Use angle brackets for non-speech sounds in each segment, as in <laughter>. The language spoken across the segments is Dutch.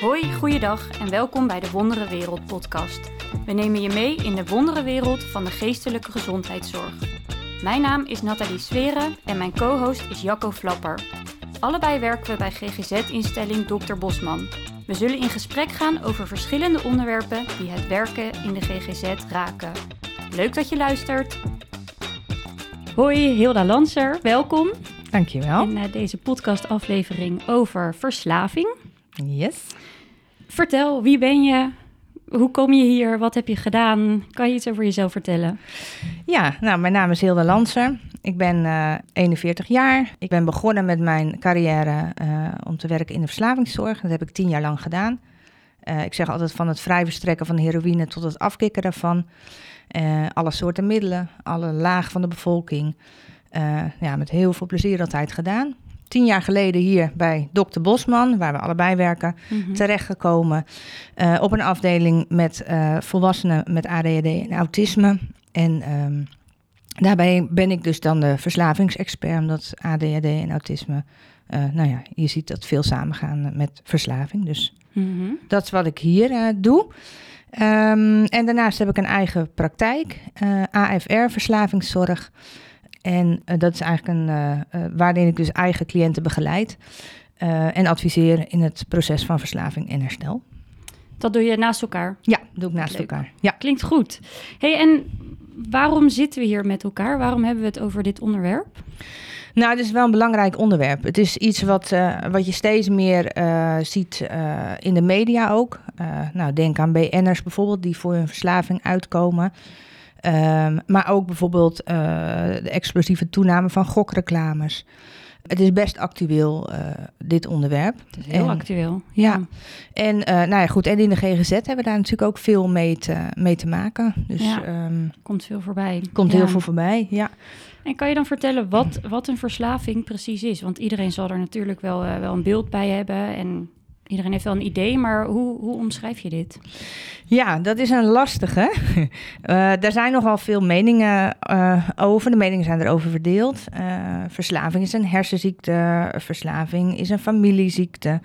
Hoi, goeiedag en welkom bij de Wondere Wereld podcast. We nemen je mee in de wondere wereld van de geestelijke gezondheidszorg. Mijn naam is Nathalie Sweren en mijn co-host is Jacco Flapper. Allebei werken we bij GGZ-instelling Dr. Bosman. We zullen in gesprek gaan over verschillende onderwerpen die het werken in de GGZ raken. Leuk dat je luistert. Hoi, Hilda Lanser, welkom Dankjewel. in eh, deze podcastaflevering over verslaving. Yes. Vertel, wie ben je? Hoe kom je hier? Wat heb je gedaan? Kan je iets over jezelf vertellen? Ja, nou, mijn naam is Hilde Lanser. Ik ben eh 41 jaar. Ik ben begonnen met mijn carrière eh, om te werken in de verslavingszorg. Dat heb ik tien jaar lang gedaan. Eh, ik zeg altijd van het vrij verstrekken van heroïne tot het afkicken daarvan. Eh, alle soorten middelen, alle laag van de bevolking. Eh, ja, met heel veel plezier altijd gedaan. Tien jaar geleden hier bij Dr. Bosman, waar we allebei werken, terechtgekomen eh, op een afdeling met eh, volwassenen met ADHD en autisme. En ehm, daarbij ben ik dus dan de verslavingsexpert, omdat ADHD en autisme, eh, nou ja, je ziet dat veel samengaan met verslaving. Dus Mhm. dat is wat ik hier doe. Ehm, en daarnaast heb ik een eigen praktijk, AFR Verslavingszorg. En eh, dat is eigenlijk een, eh, eh, waarin ik dus eigen cliënten begeleid en adviseer in het proces van verslaving en herstel. Dat doe je naast elkaar. Ja, doe ik naast Leuk. elkaar. Ja. Klinkt goed. hey, en waarom zitten we hier met elkaar? Waarom hebben we het over dit onderwerp? Nou, het is wel een belangrijk onderwerp. Het is iets wat, wat je steeds meer ziet in de media ook. Nou, denk aan BN'ers bijvoorbeeld, die voor hun verslaving uitkomen. Ehm, maar ook bijvoorbeeld eh, de explosieve toename van gokreclames. Het is best actueel, eh, dit onderwerp. Het is heel En- actueel. Ja. En, eh, nou ja, goed, en in de GGZ hebben we daar natuurlijk ook veel mee te, mee te maken. Dus Ja. ehm, Komt veel voorbij. komt Ja. heel veel voorbij, ja. En kan je dan vertellen wat, wat een verslaving precies is? Want iedereen zal er natuurlijk wel, wel een beeld bij hebben. En iedereen heeft wel een idee. Maar hoe, hoe omschrijf je dit? Ja, dat is een lastige. <laughs> Eh daar zijn nogal veel meningen eh, over. De meningen zijn erover verdeeld. Eh, verslaving is een hersenziekte. Verslaving is een familieziekte.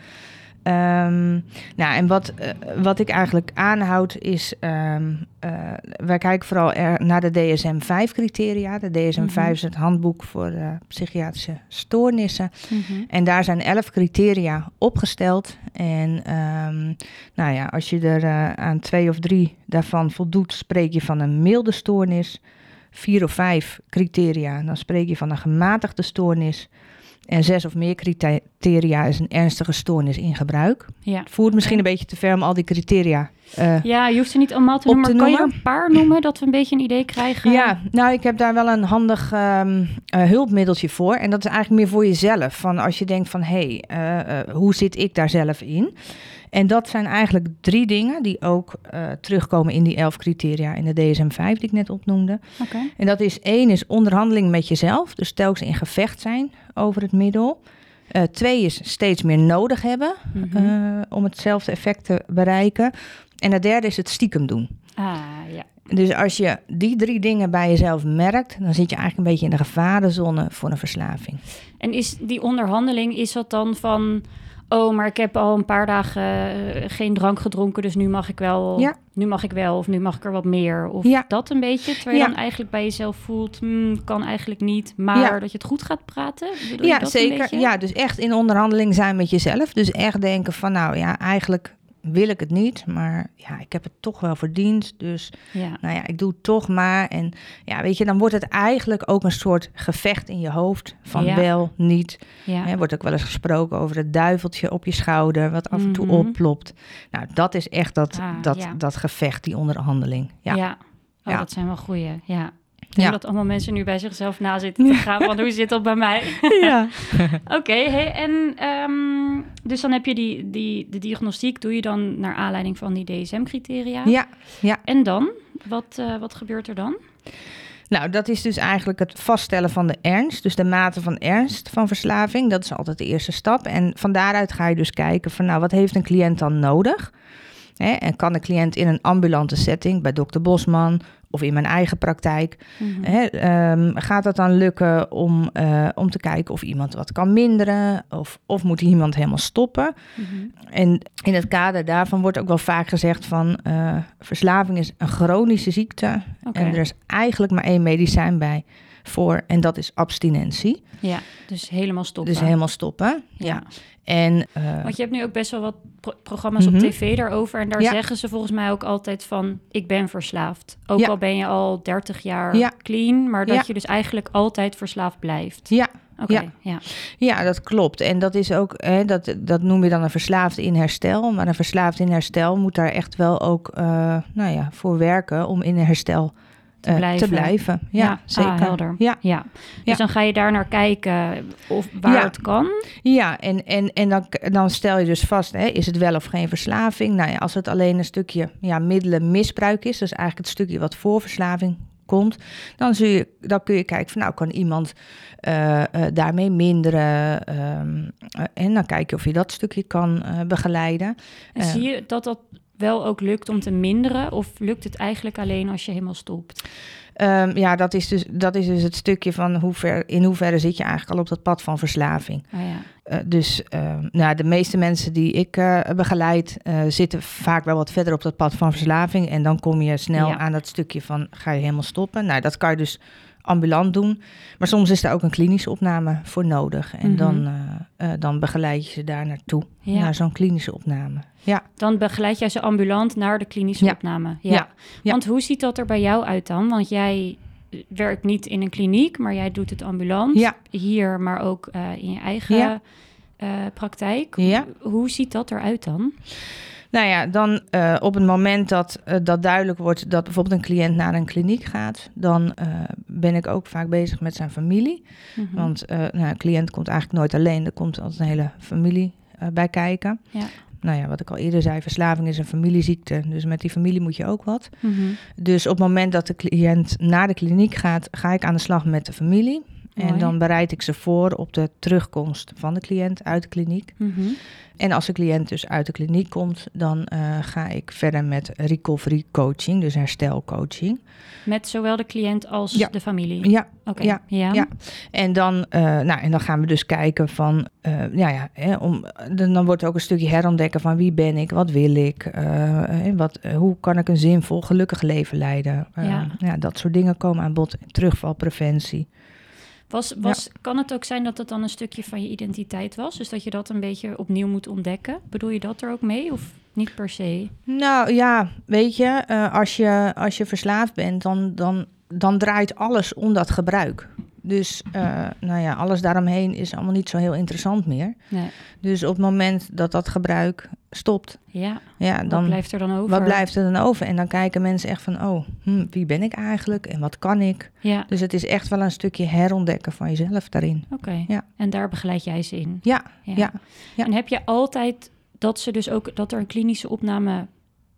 Ehm, nou, en wat, eh, wat ik eigenlijk aanhoud is... ehm, eh, wij kijken vooral er naar de DSM-5-criteria. De DSM-5 Mhm. is het handboek voor eh, psychiatrische stoornissen. Mhm. En daar zijn elf criteria opgesteld. En ehm, nou ja, als je er aan twee of drie daarvan voldoet, spreek je van een milde stoornis. Vier of vijf criteria, dan spreek je van een gematigde stoornis. En zes of meer criteria is een ernstige stoornis in gebruik. Ja. Het voert misschien een beetje te ver om al die criteria. eh, ja, je hoeft ze niet allemaal te noemen. te maar kan je een paar noemen, dat we een beetje een idee krijgen? Ja, nou, ik heb daar wel een handig ehm, eh, hulpmiddeltje voor. En dat is eigenlijk meer voor jezelf. Van als je denkt van, hé, hey, eh, hoe zit ik daar zelf in? En dat zijn eigenlijk drie dingen die ook eh, terugkomen in die elf criteria in de DSM-5 die ik net opnoemde. Oké. En dat is één is onderhandeling met jezelf. Dus telkens in gevecht zijn over het middel. Eh, twee is steeds meer nodig hebben Mhm. eh, om hetzelfde effect te bereiken. En het derde is het stiekem doen. Ah, ja. Dus als je die drie dingen bij jezelf merkt, dan zit je eigenlijk een beetje in de gevarenzone voor een verslaving. En is die onderhandeling, is dat dan van... Oh, maar ik heb al een paar dagen eh, geen drank gedronken, dus nu mag ik wel. Ja. Nu mag ik wel, of nu mag ik er wat meer. Of Ja. dat een beetje. Terwijl je Ja. dan eigenlijk bij jezelf voelt, hmm, kan eigenlijk niet. Maar dat je het goed gaat praten. Bedoel je Ja, dat zeker. Ja, dus echt in onderhandeling zijn met jezelf. Dus echt denken van, nou ja, eigenlijk wil ik het niet, maar ja, ik heb het toch wel verdiend. Dus Ja. nou ja, ik doe het toch maar. En ja, weet je, dan wordt het eigenlijk ook een soort gevecht in je hoofd van Ja. wel, niet. Ja. Er wordt ook wel eens gesproken over het duiveltje op je schouder, wat af en toe Mhm. oplopt. Nou, dat is echt dat, Ah, dat, dat gevecht, die onderhandeling. Ja. Ja. Oh, Ja. dat zijn wel goeie. Ja. Denk Ja. dat allemaal mensen nu bij zichzelf na zitten te gaan. Van hoe zit dat bij mij? <laughs> ja. <laughs> Oké, hey, en ehm, dus dan heb je die, die, de diagnostiek, doe je dan naar aanleiding van die DSM-criteria. Ja, ja. En dan? Wat, eh, wat gebeurt er dan? Nou, dat is dus eigenlijk het vaststellen van de ernst. Dus de mate van ernst van verslaving. Dat is altijd de eerste stap. En van daaruit ga je dus kijken van, nou, wat heeft een cliënt dan nodig? En kan de cliënt in een ambulante setting bij dokter Bosman of in mijn eigen praktijk. Mhm. Hè, ehm, gaat het dan lukken om, eh, om te kijken of iemand wat kan minderen? Of, of moet iemand helemaal stoppen? Mhm. En in het kader daarvan wordt ook wel vaak gezegd van eh, verslaving is een chronische ziekte. En er is eigenlijk maar één medicijn bij voor en dat is abstinentie. Ja, dus helemaal stoppen. Dus helemaal stoppen. Ja. Ja. En eh, Want je hebt nu ook best wel wat pro- programma's Mhm. op tv daarover. En daar Ja. zeggen ze volgens mij ook altijd van... ik ben verslaafd. Ook Ja. al ben je al 30 jaar Ja. clean... maar dat je dus eigenlijk altijd verslaafd blijft. ja, Oké, Ja. ja. ja, dat klopt. En dat is ook, hè, dat, dat noem je dan een verslaafde in herstel. Maar een verslaafde in herstel moet daar echt wel ook eh, nou ja, voor werken om in herstel eh, blijven. te blijven. Ja, Ja, ah, zeker. helder. Ja, Ja, dus Ja. dan ga je daar naar kijken of waar het kan. Ja, en, en, en dan, dan stel je dus vast, hè, is het wel of geen verslaving? Nou ja, als het alleen een stukje ja, middelenmisbruik is, dus eigenlijk het stukje wat voor verslaving komt, dan, zul je, dan kun je kijken van nou, kan iemand eh, eh, daarmee minderen? Ehm, eh, en dan kijk je of je dat stukje kan begeleiden. En zie je dat dat wel ook lukt om te minderen? Of lukt het eigenlijk alleen als je helemaal stopt? Ehm, ja, dat is, dus, dat is dus het stukje van hoe ver, in hoeverre zit je eigenlijk al op dat pad van verslaving. Ah ja. Eh, dus ehm, nou, de meeste mensen die ik eh, begeleid eh, zitten vaak wel wat verder op dat pad van verslaving. En dan kom je snel Ja. aan dat stukje van ga je helemaal stoppen. Nou, dat kan je dus ambulant doen. Maar soms is daar ook een klinische opname voor nodig. En Mhm. dan, eh, eh, dan begeleid je ze daar naartoe, Ja. naar zo'n klinische opname. Ja, Dan begeleid jij ze ambulant naar de klinische Ja. opname. Ja. Ja. Want hoe ziet dat er bij jou uit dan? Want jij werkt niet in een kliniek, maar jij doet het ambulant. Ja. Hier, maar ook eh, in je eigen praktijk. Ja. Hoe ziet dat eruit dan? Nou ja, dan eh, op het moment dat, eh, dat duidelijk wordt dat bijvoorbeeld een cliënt naar een kliniek gaat, dan eh, ben ik ook vaak bezig met zijn familie. Mhm. Want nou, een cliënt komt eigenlijk nooit alleen, er komt altijd een hele familie bij kijken. Ja. Nou ja, wat ik al eerder zei, verslaving is een familieziekte, dus met die familie moet je ook wat. Mhm. Dus op het moment dat de cliënt naar de kliniek gaat, ga ik aan de slag met de familie. En dan bereid ik ze voor op de terugkomst van de cliënt uit de kliniek. Mhm. En als de cliënt dus uit de kliniek komt, dan eh, ga ik verder met recovery coaching, dus herstelcoaching. Met zowel de cliënt als Ja. de familie? Ja, Oké, ja, ja. ja. En dan, eh, nou, en dan gaan we dus kijken van, eh, ja, ja, hè, om, dan, wordt ook een stukje herontdekken van wie ben ik, wat wil ik, wat, hoe kan ik een zinvol, gelukkig leven leiden. Ja. ja, dat soort dingen komen aan bod. Terugvalpreventie. Was, was, Kan het ook zijn dat het dan een stukje van je identiteit was? Dus dat je dat een beetje opnieuw moet ontdekken? Bedoel je dat er ook mee of niet per se? Nou ja, weet je, eh, als je, als je verslaafd bent, dan, dan, dan draait alles om dat gebruik. Dus eh, nou ja, alles daaromheen is allemaal niet zo heel interessant meer. Nee. Dus op het moment dat dat gebruik stopt, Ja, ja, wat dan blijft er dan over? wat blijft er dan over? En dan kijken mensen echt van, oh, hm, wie ben ik eigenlijk en wat kan ik? Ja, Dus het is echt wel een stukje herontdekken van jezelf daarin. oké. Ja. En daar begeleid jij ze in? Ja, ja. ja. En heb je altijd dat ze dus ook dat er een klinische opname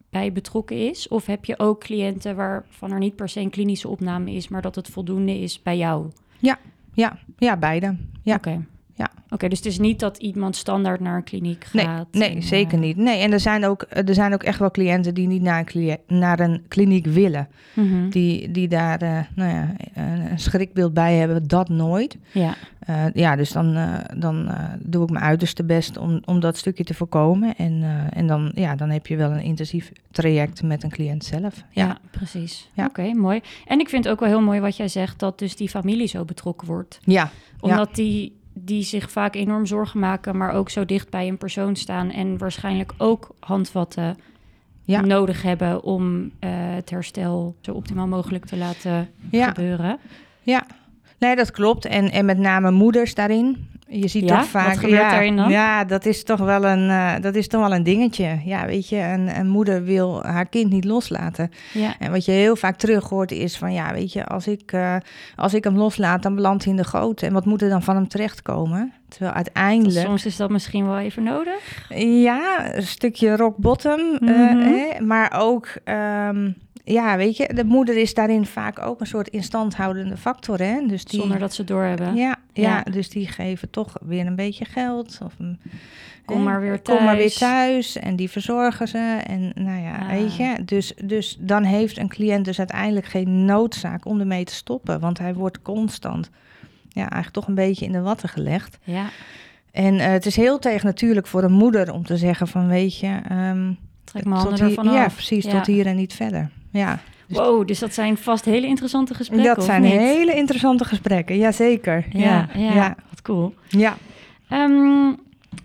bij betrokken is? Of heb je ook cliënten waarvan er niet per se een klinische opname is, maar dat het voldoende is bij jou? Ja, ja, beide. Ja. Oké. Ja. Oké, dus het is niet dat iemand standaard naar een kliniek Nee, gaat. nee en, zeker eh, niet. Nee, en er zijn, ook, er zijn ook echt wel cliënten die niet naar een, naar een kliniek willen. mhm. Die, die daar eh, nou ja, een, schrikbeeld bij hebben, dat nooit. Ja, Eh, ja, dus dan, eh, dan eh, doe ik mijn uiterste best om, om dat stukje te voorkomen. En, eh, en dan, ja, dan heb je wel een intensief traject met een cliënt zelf. ja. precies. Ja. Oké, mooi. En ik vind ook wel heel mooi wat jij zegt, dat dus die familie zo betrokken wordt. Ja, Omdat die, die zich vaak enorm zorgen maken, maar ook zo dicht bij een persoon staan en waarschijnlijk ook handvatten Ja. nodig hebben om eh, het herstel zo optimaal mogelijk te laten ja, gebeuren. ja. Nee, dat klopt. En, en met name moeders daarin. Je ziet Ja? toch vaak. Wat gebeurt ja, daarin dan? Ja, dat is toch wel een, eh, dat is toch wel een dingetje. Ja, weet je, een, een moeder wil haar kind niet loslaten. Ja, En wat je heel vaak terug hoort is van ja, weet je, als ik, eh, als ik hem loslaat, dan belandt hij in de goot. En wat moet er dan van hem terechtkomen? Terwijl uiteindelijk. soms is dat misschien wel even nodig. Ja, een stukje rock bottom. eh, Mhm. hè, maar ook, ehm, ja, weet je, de moeder is daarin vaak ook een soort instandhoudende factor. Hè? Dus die, Zonder dat ze doorhebben. ja, ja, Ja. dus die geven toch weer een beetje geld. Of een, Kom Hè, maar weer thuis. Kom maar weer thuis en die verzorgen ze. En nou ja, Ah. weet je. Dus, dus dan heeft een cliënt dus uiteindelijk geen noodzaak om ermee te stoppen. Want hij wordt constant, ja, eigenlijk toch een beetje in de watten gelegd. Ja, En eh, het is heel tegennatuurlijk voor een moeder om te zeggen van, weet je... ehm, trek mijn handen Ja, precies, Ja. tot hier en niet verder. Ja, dus Wow, dus dat zijn vast hele interessante gesprekken, dat zijn niet? hele interessante gesprekken. Jazeker. Ja, ja, ja, ja. wat cool. ja. Ehm,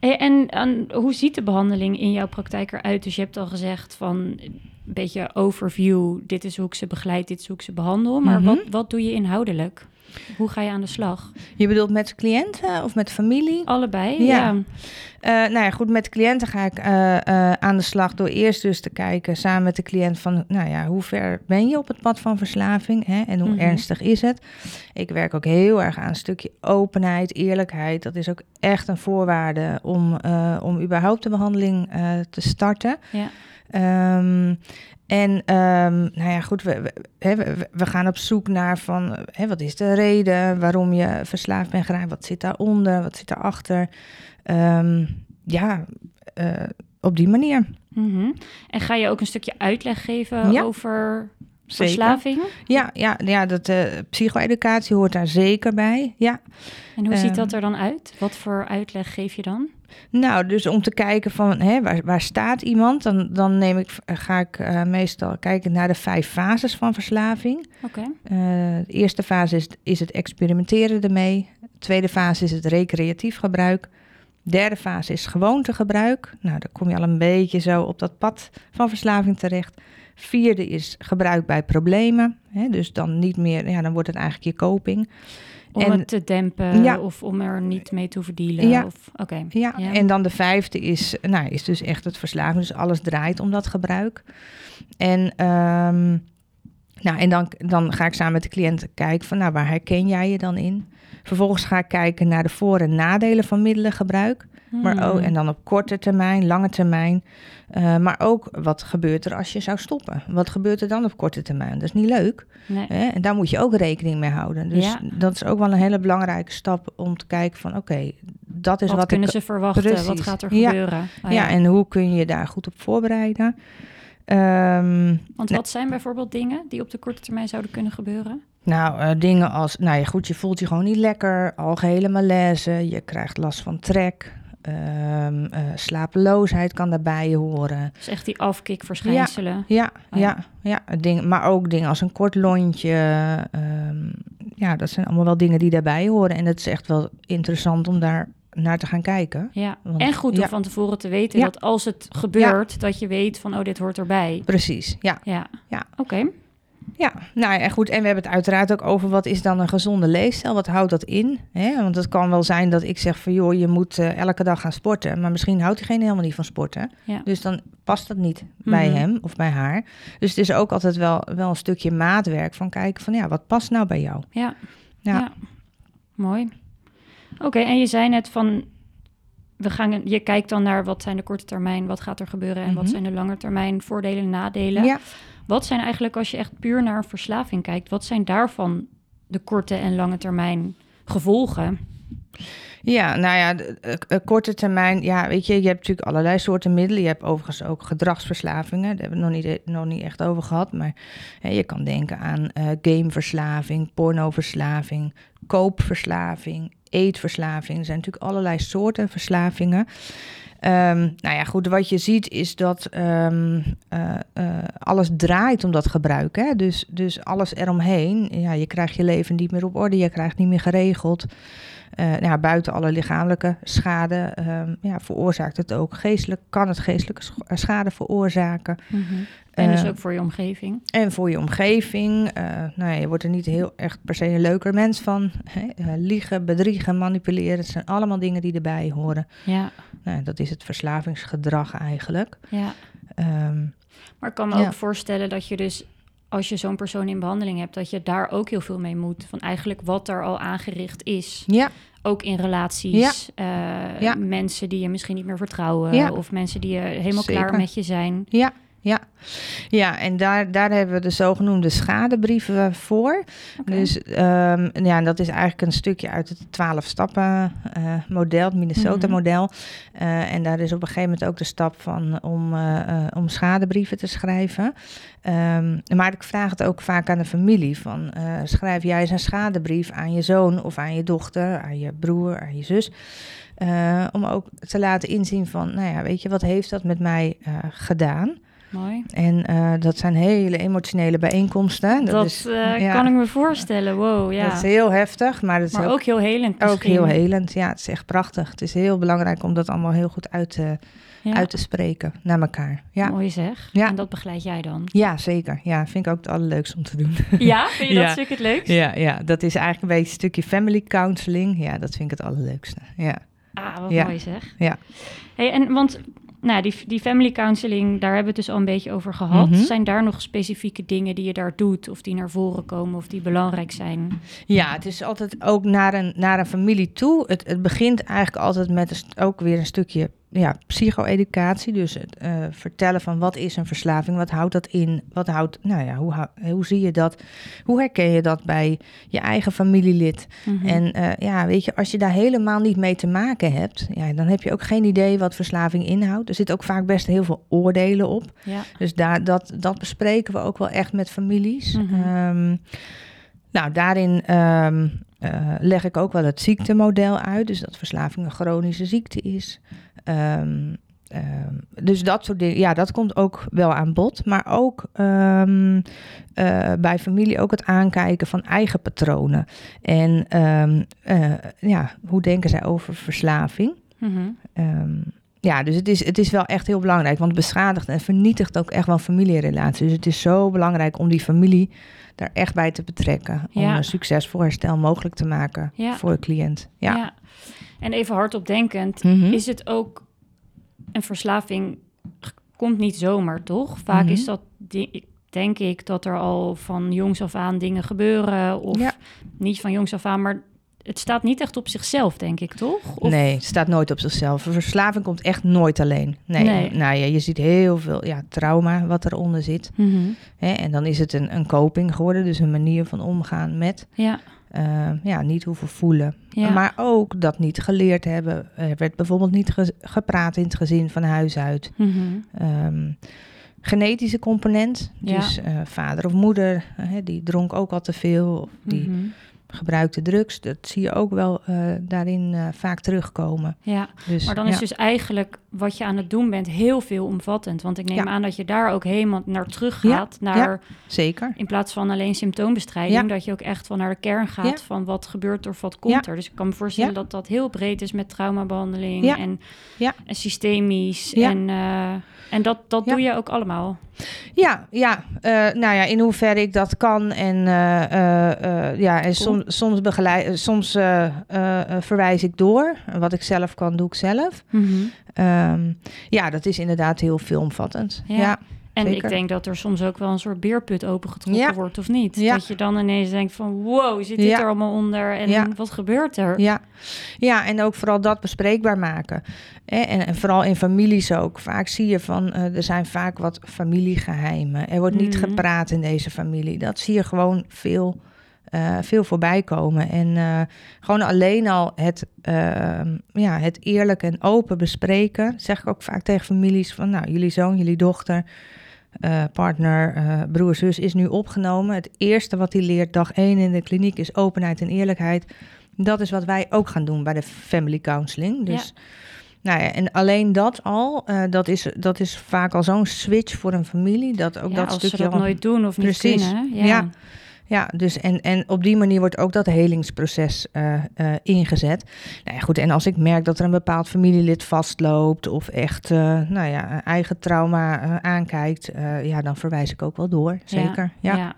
en, hoe ziet de behandeling in jouw praktijk eruit? Dus je hebt al gezegd van een beetje overview. Dit is hoe ik ze begeleid, dit is hoe ik ze behandel. Maar Mhm. wat, wat doe je inhoudelijk? Hoe ga je aan de slag? Je bedoelt met cliënten of met familie? Allebei? Ja. Ja. Eh, nou ja, goed, met cliënten ga ik eh, eh, aan de slag door eerst dus te kijken samen met de cliënt van, nou ja, hoe ver ben je op het pad van verslaving hè, en hoe Mhm. ernstig is het? Ik werk ook heel erg aan een stukje openheid, eerlijkheid. Dat is ook echt een voorwaarde om, om überhaupt de behandeling eh, te starten. Ja. Ehm, en ehm, nou ja, goed, we, we, we gaan op zoek naar van, hè, wat is de reden waarom je verslaafd bent geraakt? Wat zit daaronder? Wat zit daarachter? Ehm ja, eh, op die manier. Mhm. En ga je ook een stukje uitleg geven Ja. over Zeker. verslaving? Ja, ja, ja dat, eh psycho-educatie hoort daar zeker bij. Ja. En hoe ziet Ehm. dat er dan uit? Wat voor uitleg geef je dan? Nou, dus om te kijken van hè, waar, waar staat iemand, dan, dan neem ik, ga ik eh, meestal kijken naar de vijf fases van verslaving. Oké. Eh, de eerste fase is, is het experimenteren ermee. De tweede fase is het recreatief gebruik. Derde fase is gewoontegebruik. Nou, dan kom je al een beetje zo op dat pad van verslaving terecht. Vierde is gebruik bij problemen. Hè, dus dan niet meer, ja, dan wordt het eigenlijk je coping. Om En- het te dempen Ja. of om er niet mee te hoeven dealen? Ja. Of, Oké. Ja, Ja. en dan de vijfde is, nou, is dus echt het verslaving. Dus alles draait om dat gebruik. En, ehm, nou, en dan, dan ga ik samen met de cliënt kijken van, nou, waar herken jij je dan in? Vervolgens ga ik kijken naar de voor- en nadelen van middelengebruik. Maar Hmm. ook, en dan op korte termijn, lange termijn. Eh, maar ook, wat gebeurt er als je zou stoppen? Wat gebeurt er dan op korte termijn? Dat is niet leuk. Nee. Hè? En daar moet je ook rekening mee houden. Dus Ja. dat is ook wel een hele belangrijke stap om te kijken van... oké, dat is wat, wat, kunnen ik... ze verwachten? Wat gaat er Ja. gebeuren? Oh, ja. en hoe kun je daar goed op voorbereiden? Ehm, Want wat zijn bijvoorbeeld dingen die op de korte termijn zouden kunnen gebeuren? nou, eh, dingen als... Nou ja, goed, je voelt je gewoon niet lekker. Algehele malaise. Je krijgt last van trek. eh, slapeloosheid kan daarbij horen. Dus echt die afkikverschijnselen. Ja, Oh ja. ja, ja. Ding, maar ook dingen als een kort lontje. ehm, ja, dat zijn allemaal wel dingen die daarbij horen. En het is echt wel interessant om daar naar te gaan kijken. Ja. Want- En goed om ja. van tevoren te weten Ja. dat als het gebeurt, dat je weet van, oh, dit hoort erbij. Precies, ja. Ja. Ja. Oké. Ja, nou ja, goed. En we hebben het uiteraard ook over wat is dan een gezonde leefstijl? Wat houdt dat in? Hè? Want het kan wel zijn dat ik zeg van joh, je moet eh, elke dag gaan sporten. Maar misschien houdt diegene helemaal niet van sporten. Ja. Dus dan past dat niet bij Mhm. hem of bij haar. Dus het is ook altijd wel, wel een stukje maatwerk van kijken van ja, wat past nou bij jou? Ja. Ja. Ja. Mooi. Oké, en je zei net van, we gaan, je kijkt dan naar wat zijn de korte termijn, wat gaat er gebeuren en wat Mhm. zijn de lange termijn voordelen en nadelen. Ja. Wat zijn eigenlijk, als je echt puur naar verslaving kijkt, wat zijn daarvan de korte en lange termijn gevolgen? Ja, nou ja, de- eh, eh, korte termijn, ja, weet je, je hebt natuurlijk allerlei soorten middelen. Je hebt overigens ook gedragsverslavingen, daar hebben we het nog niet, nog niet echt over gehad. Maar hè, je kan denken aan eh, gameverslaving, pornoverslaving, koopverslaving, eetverslaving. Er zijn natuurlijk allerlei soorten verslavingen. Ehm, nou ja, goed, wat je ziet is dat ehm, eh, eh, alles draait om dat gebruik. Hè? Dus, dus alles eromheen. Ja, je krijgt je leven niet meer op orde, je krijgt niet meer geregeld. Eh, nou ja, buiten alle lichamelijke schade ehm, ja, veroorzaakt het ook geestelijk, kan het geestelijke eh, schade veroorzaken. En dus Eh, ook voor je omgeving. En voor je omgeving, nou ja, je wordt er niet heel echt per se een leuker mens van. Hè? Liegen, bedriegen, manipuleren, het zijn allemaal dingen die erbij horen. Ja, Nou, dat is het verslavingsgedrag eigenlijk. ja. Ehm, Maar ik kan me Ja. ook voorstellen dat je dus, als je zo'n persoon in behandeling hebt, dat je daar ook heel veel mee moet. Van eigenlijk wat er al aangericht is. ja, Ook in relaties. eh, Ja. Mensen die je misschien niet meer vertrouwen. Ja. Of mensen die je helemaal Zeker. klaar met je zijn. ja, ja. Ja, en daar, daar hebben we de zogenoemde schadebrieven voor. Oké. Dus um, ja, dat is eigenlijk een stukje uit het 12-stappen uh, model, het Minnesota-model. Uh, en daar is op een gegeven moment ook de stap van om, uh, om schadebrieven te schrijven. Um, maar ik vraag het ook vaak aan de familie: van, schrijf jij eens een schadebrief aan je zoon of aan je dochter, aan je broer, aan je zus. Om ook te laten inzien van, nou ja, weet je, wat heeft dat met mij gedaan? Mooi. En uh, dat zijn hele emotionele bijeenkomsten. Dat, dat is, ja, kan ik me voorstellen. Wow, ja. Dat is heel heftig, maar, het is maar ook, ook, heel helend. Ook heel helend, ja. Het is echt prachtig. Het is heel belangrijk om dat allemaal heel goed uit te, ja. uit te spreken naar elkaar. Ja. Mooi zeg. Ja. En dat begeleid jij dan? Ja, zeker. Ja, vind ik ook het allerleukste om te doen. <laughs> Ja, vind je dat stuk het leukst? Ja, ja, dat is eigenlijk een beetje een stukje family counseling. Ja, dat vind ik het allerleukste. Ja. Ah, wat mooi zeg. Ja. Hey, en want nou, die, die family counseling, daar hebben we het dus al een beetje over gehad. Mhm. Zijn daar nog specifieke dingen die je daar doet, of die naar voren komen, of die belangrijk zijn? Ja, het is altijd ook naar een, naar een familie toe. Het, het begint eigenlijk altijd met een, ook weer een stukje ja, psycho-educatie. Dus het uh, vertellen van wat is een verslaving, wat houdt dat in, wat houdt, nou ja, hoe, hoe zie je dat, hoe herken je dat bij je eigen familielid? Mhm. En uh, ja, weet je, als je daar helemaal niet mee te maken hebt, ja, dan heb je ook geen idee wat verslaving inhoudt. Er zit ook vaak best heel veel oordelen op. ja. Dus daar, dat, dat bespreken we ook wel echt met families. Mhm. Ehm, nou, daarin ehm, eh, leg ik ook wel het ziektemodel uit. Dus dat verslaving een chronische ziekte is. Ehm, ehm, dus dat soort dingen, ja, dat komt ook wel aan bod. Maar ook ehm, eh, bij familie ook het aankijken van eigen patronen. En eh, ja, hoe denken zij over verslaving? Mhm. Ja, dus het is, het is wel echt heel belangrijk, want het beschadigt en vernietigt ook echt wel familierelaties. Dus het is zo belangrijk om die familie daar echt bij te betrekken. Om Ja. een succesvol herstel mogelijk te maken Ja. voor de cliënt. Ja. Ja. En even hardop denkend, Mhm. is het ook een verslaving komt niet zomaar, toch? Vaak Mhm. is dat, denk ik, dat er al van jongs af aan dingen gebeuren. Of Ja. niet van jongs af aan, maar het staat niet echt op zichzelf, denk ik, toch? Of, Nee, het staat nooit op zichzelf. Een verslaving komt echt nooit alleen. Nee, Nee. Nou, ja, je ziet heel veel ja, trauma wat eronder zit. Mhm. Hè? En dan is het een, een coping geworden, dus een manier van omgaan met Ja, eh, ja, niet hoeven voelen. Ja. Maar ook dat niet geleerd hebben. Er werd bijvoorbeeld niet ge- gepraat in het gezin van huis uit. Mhm. Ehm, genetische component, Ja. dus eh, vader of moeder, die dronk ook al te veel. Of die Mhm. Gebruikte drugs. Dat zie je ook wel eh, daarin eh, vaak terugkomen. ja. Dus, Maar dan ja. is dus eigenlijk wat je aan het doen bent heel veelomvattend. Want ik neem Ja. aan dat je daar ook helemaal naar terug Ja, gaat. Naar, Zeker. In plaats van alleen symptoombestrijding. Dat je ook echt van naar de kern gaat van wat gebeurt er of wat komt er. Dus ik kan me voorstellen dat dat heel breed is met traumabehandeling en, Ja. en systemisch. Ja. En, eh, en dat, dat Ja. doe je ook allemaal. Ja, ja. eh, nou ja, in hoeverre ik dat kan. En, eh, eh, ja, en Cool. soms, soms, begeleid, soms verwijs ik door. Wat ik zelf kan, doe ik zelf. Ehm, ja, dat is inderdaad heel veelomvattend. Ja. Ja, En Zeker. ik denk dat er soms ook wel een soort beerput opengetrokken Ja. wordt, of niet? Ja. Dat je dan ineens denkt van, wow, zit dit Ja. er allemaal onder? En wat gebeurt er? ja. ja, en ook vooral dat bespreekbaar maken. En, en vooral in families ook. Vaak zie je van, eh, er zijn vaak wat familiegeheimen. Er wordt niet Mhm. gepraat in deze familie. Dat zie je gewoon veel, eh, veel voorbij komen. En eh, gewoon alleen al het, eh, ja, het eerlijk en open bespreken. Zeg ik ook vaak tegen families van, nou, jullie zoon, jullie dochter... eh, partner, eh, broer, zus is nu opgenomen. Het eerste wat hij leert dag één in de kliniek is openheid en eerlijkheid. Dat is wat wij ook gaan doen bij de family counseling. Dus, nou ja, en alleen dat al, eh, dat, is, dat is vaak al zo'n switch voor een familie. Dat ook Ja, dat als stukje ze dat al- nooit doen of niet Precies. kunnen. hè? Ja. Ja, dus en, en op die manier wordt ook dat helingsproces eh, eh, ingezet. Nou ja, goed, en als ik merk dat er een bepaald familielid vastloopt of echt eh, nou ja, een eigen trauma aankijkt, ja, dan verwijs ik ook wel door. Zeker. Ja, Ja.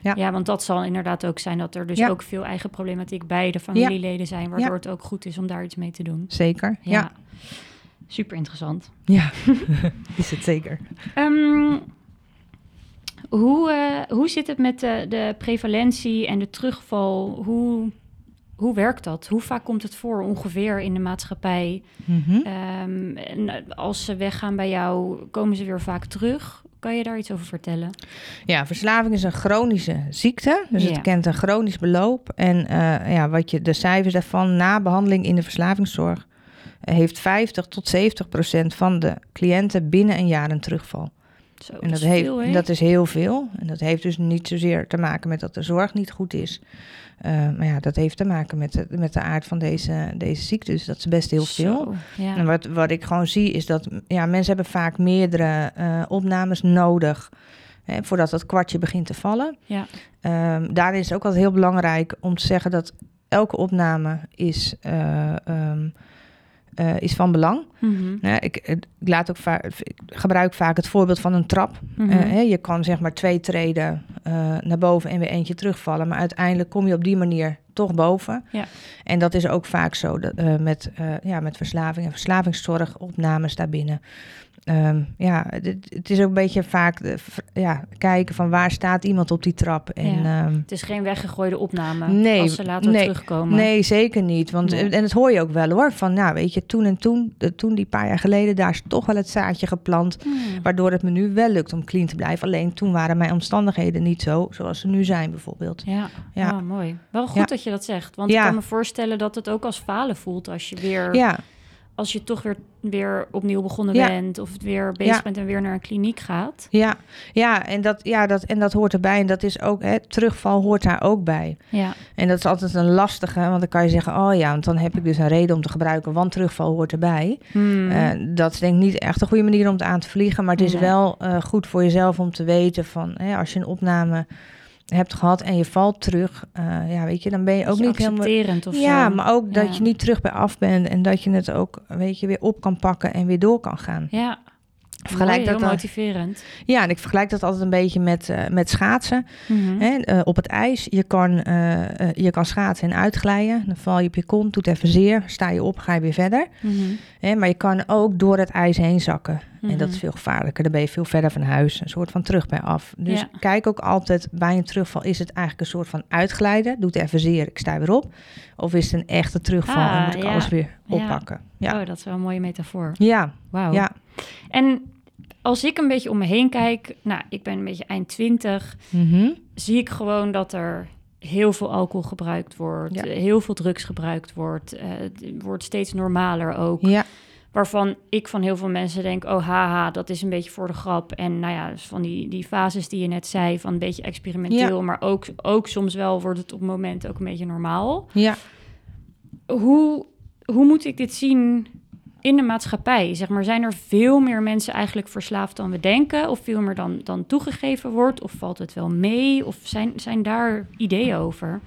Ja. Ja. want dat zal inderdaad ook zijn dat er dus Ja. ook veel eigen problematiek bij de familieleden zijn, waardoor Ja. het ook goed is om daar iets mee te doen. zeker. Ja, ja. Super interessant. <laughs> is het zeker. Ehm, hoe, eh, hoe zit het met de, de prevalentie en de terugval? Hoe, hoe werkt dat? Hoe vaak komt het voor ongeveer in de maatschappij? Mhm. Ehm, en als ze weggaan bij jou, komen ze weer vaak terug? Kan je daar iets over vertellen? Ja, verslaving is een chronische ziekte. Dus Ja. het kent een chronisch beloop. En eh, ja, wat je, de cijfers daarvan na behandeling in de verslavingszorg... eh, heeft 50 tot 70 procent van de cliënten binnen een jaar een terugval. Zo, En dat, heeft, veel, dat is heel veel. En dat heeft dus niet zozeer te maken met dat de zorg niet goed is. Eh, maar ja, dat heeft te maken met de, met de aard van deze, deze ziekte. Dus dat is best heel veel. Ja. En wat, wat ik gewoon zie is dat ja, mensen hebben vaak meerdere eh, opnames nodig. Hè, voordat dat kwartje begint te vallen. Ja. Ehm, daarin is het ook altijd heel belangrijk om te zeggen dat elke opname is, eh, ehm, eh, is van belang. Mhm. Ja, ik, ik, laat ook vaak, ik gebruik vaak het voorbeeld van een trap. Mhm. Eh, hè, je kan zeg maar twee treden eh, naar boven en weer eentje terugvallen. Maar uiteindelijk kom je op die manier toch boven. Ja. En dat is ook vaak zo dat, eh, met, eh, ja, met verslaving en verslavingszorg, opnames daarbinnen. Ehm, ja, het, het is ook een beetje vaak de, ja, kijken van waar staat iemand op die trap. En, Ja. ehm, Het is geen weggegooide opname Nee, als ze later nee, terugkomen. Nee, zeker niet. Want, Nee. En dat hoor je ook wel hoor. Van, nou weet je, toen en toen, de, toen die paar jaar geleden, daar is toch wel het zaadje geplant. Hmm. Waardoor het me nu wel lukt om clean te blijven. Alleen toen waren mijn omstandigheden niet zo zoals ze nu zijn bijvoorbeeld. Ja, Ja. Oh, mooi. Wel goed Ja. dat je dat zegt. Want ik kan me voorstellen dat het ook als falen voelt als je weer, Ja, als je toch weer, weer opnieuw begonnen Ja. bent of weer bezig Ja. bent en weer naar een kliniek gaat. ja, ja, en dat, ja dat, en dat hoort erbij. En dat is ook, hè, terugval hoort daar ook bij. Ja, En dat is altijd een lastige, want dan kan je zeggen, oh ja, want dan heb ik dus een reden om te gebruiken, want terugval hoort erbij. Hmm. Eh, dat is denk ik niet echt een goede manier om het aan te vliegen. Maar het is Nee. wel eh, goed voor jezelf om te weten van hè, als je een opname hebt gehad en je valt terug, eh, ja, weet je, dan ben je ook niet helemaal. of Ja, zo. maar ook dat je niet terug bij af bent en dat je het ook, weet je, weer op kan pakken en weer door kan gaan. Ja, Vergelijk mooi, dat heel dan- motiverend. Ja, en ik vergelijk dat altijd een beetje met, eh, met schaatsen. Mhm. Hè, eh, op het ijs, je kan, eh, je kan schaatsen en uitglijden. Dan val je op je kont, doet even zeer, sta je op, ga je weer verder. Mhm. Hè, maar je kan ook door het ijs heen zakken. En dat Mhm. is veel gevaarlijker. Dan ben je veel verder van huis. Een soort van terug bij af. Dus Ja. kijk ook altijd bij een terugval. Is het eigenlijk een soort van uitglijden? Doet even zeer, ik sta weer op. Of is het een echte terugval en Ah, moet ik ja. alles weer oppakken? Ja, Oh, dat is wel een mooie metafoor. ja, Wauw. ja. En als ik een beetje om me heen kijk, nou, ik ben een beetje eind twintig, Mhm. zie ik gewoon dat er heel veel alcohol gebruikt wordt, Ja. eh, heel veel drugs gebruikt wordt. eh, het wordt steeds normaler ook. ja, Waarvan ik van heel veel mensen denk, oh haha, dat is een beetje voor de grap. En nou ja, dus van die, die fases die je net zei, van een beetje experimenteel. Maar ook, ook soms wel wordt het op momenten ook een beetje normaal. ja. Hoe, hoe moet ik dit zien in de maatschappij? Zeg maar, zijn er veel meer mensen eigenlijk verslaafd dan we denken? Of veel meer dan, dan toegegeven wordt? Of valt het wel mee? Of zijn, zijn daar ideeën over?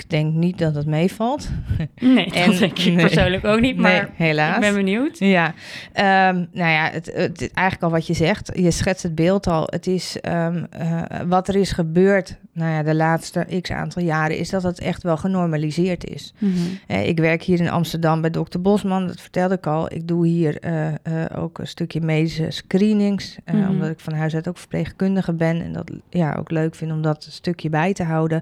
Ik denk niet dat het meevalt. <laughs> Nee, En- dat denk ik nee. persoonlijk ook niet. Maar nee, helaas. ik ben benieuwd. Ja, Ehm, nou ja, het, het, eigenlijk al wat je zegt. Je schetst het beeld al. Het is ehm, eh, wat er is gebeurd, nou ja, de laatste x aantal jaren, is dat het echt wel genormaliseerd is. Mhm. Ik werk hier in Amsterdam bij dokter Bosman, dat vertelde ik al. Ik doe hier eh, eh, ook een stukje medische screenings, Mhm. omdat ik van huis uit ook verpleegkundige ben. En dat ja, ook leuk vind om dat stukje bij te houden.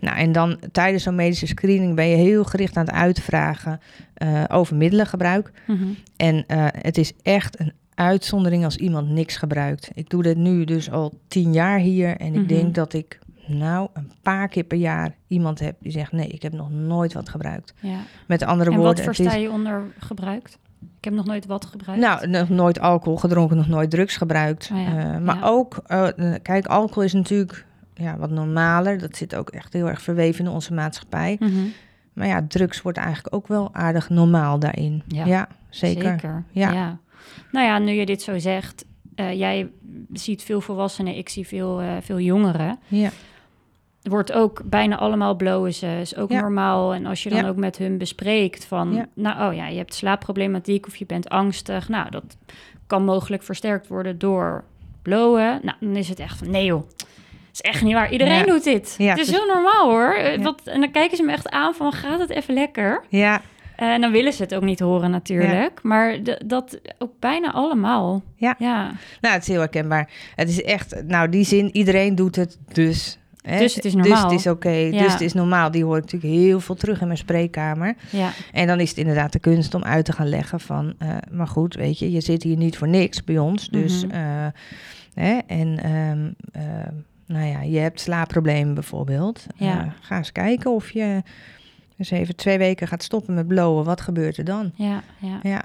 Nou, en dan tijdens zo'n medische screening ben je heel gericht aan het uitvragen eh, over middelengebruik. Mhm. En eh, het is echt een uitzondering als iemand niks gebruikt. Ik doe dit nu dus al tien jaar hier. En ik Mhm. denk dat ik nou een paar keer per jaar iemand heb die zegt... nee, ik heb nog nooit wat gebruikt. Ja. Met andere En woorden... wat versta je onder gebruikt? Ik heb nog nooit wat gebruikt. nou, nog nooit alcohol gedronken, nog nooit drugs gebruikt. Oh ja, Eh, maar ja. ook, kijk, alcohol is natuurlijk ja, wat normaler. Dat zit ook echt heel erg verweven in onze maatschappij. Mhm. Maar ja, drugs wordt eigenlijk ook wel aardig normaal daarin. Ja, Ja, zeker. Ja. Ja. Nou ja, nu je dit zo zegt, eh, jij ziet veel volwassenen, ik zie veel, eh, veel jongeren. Ja. Wordt ook bijna allemaal blowen ze, is ook Ja. normaal. En als je dan Ja. ook met hun bespreekt van, nou oh ja, je hebt slaapproblematiek of je bent angstig. Nou, dat kan mogelijk versterkt worden door blowen. Nou, dan is het echt van, nee joh, is echt niet waar. Iedereen Ja. doet dit. Ja, het is dus- heel normaal hoor. Eh, Ja. Wat, en dan kijken ze me echt aan van, gaat het even lekker? ja, En dan willen ze het ook niet horen natuurlijk. Maar dat ook bijna allemaal. Ja. ja. Nou, het is heel herkenbaar. Het is echt, nou, die zin, iedereen doet het, dus Hè? Dus het is normaal. Dus het is oké, Ja. dus het is normaal. Die hoor ik natuurlijk heel veel terug in mijn spreekkamer. Ja, En dan is het inderdaad de kunst om uit te gaan leggen van... eh, maar goed, weet je, je zit hier niet voor niks bij ons. Dus, eh, hè, en ehm, ehm, nou ja, je hebt slaapproblemen bijvoorbeeld. Ja. Eh, ga eens kijken of je eens even twee weken gaat stoppen met blowen. Wat gebeurt er dan? ja, ja. Ja,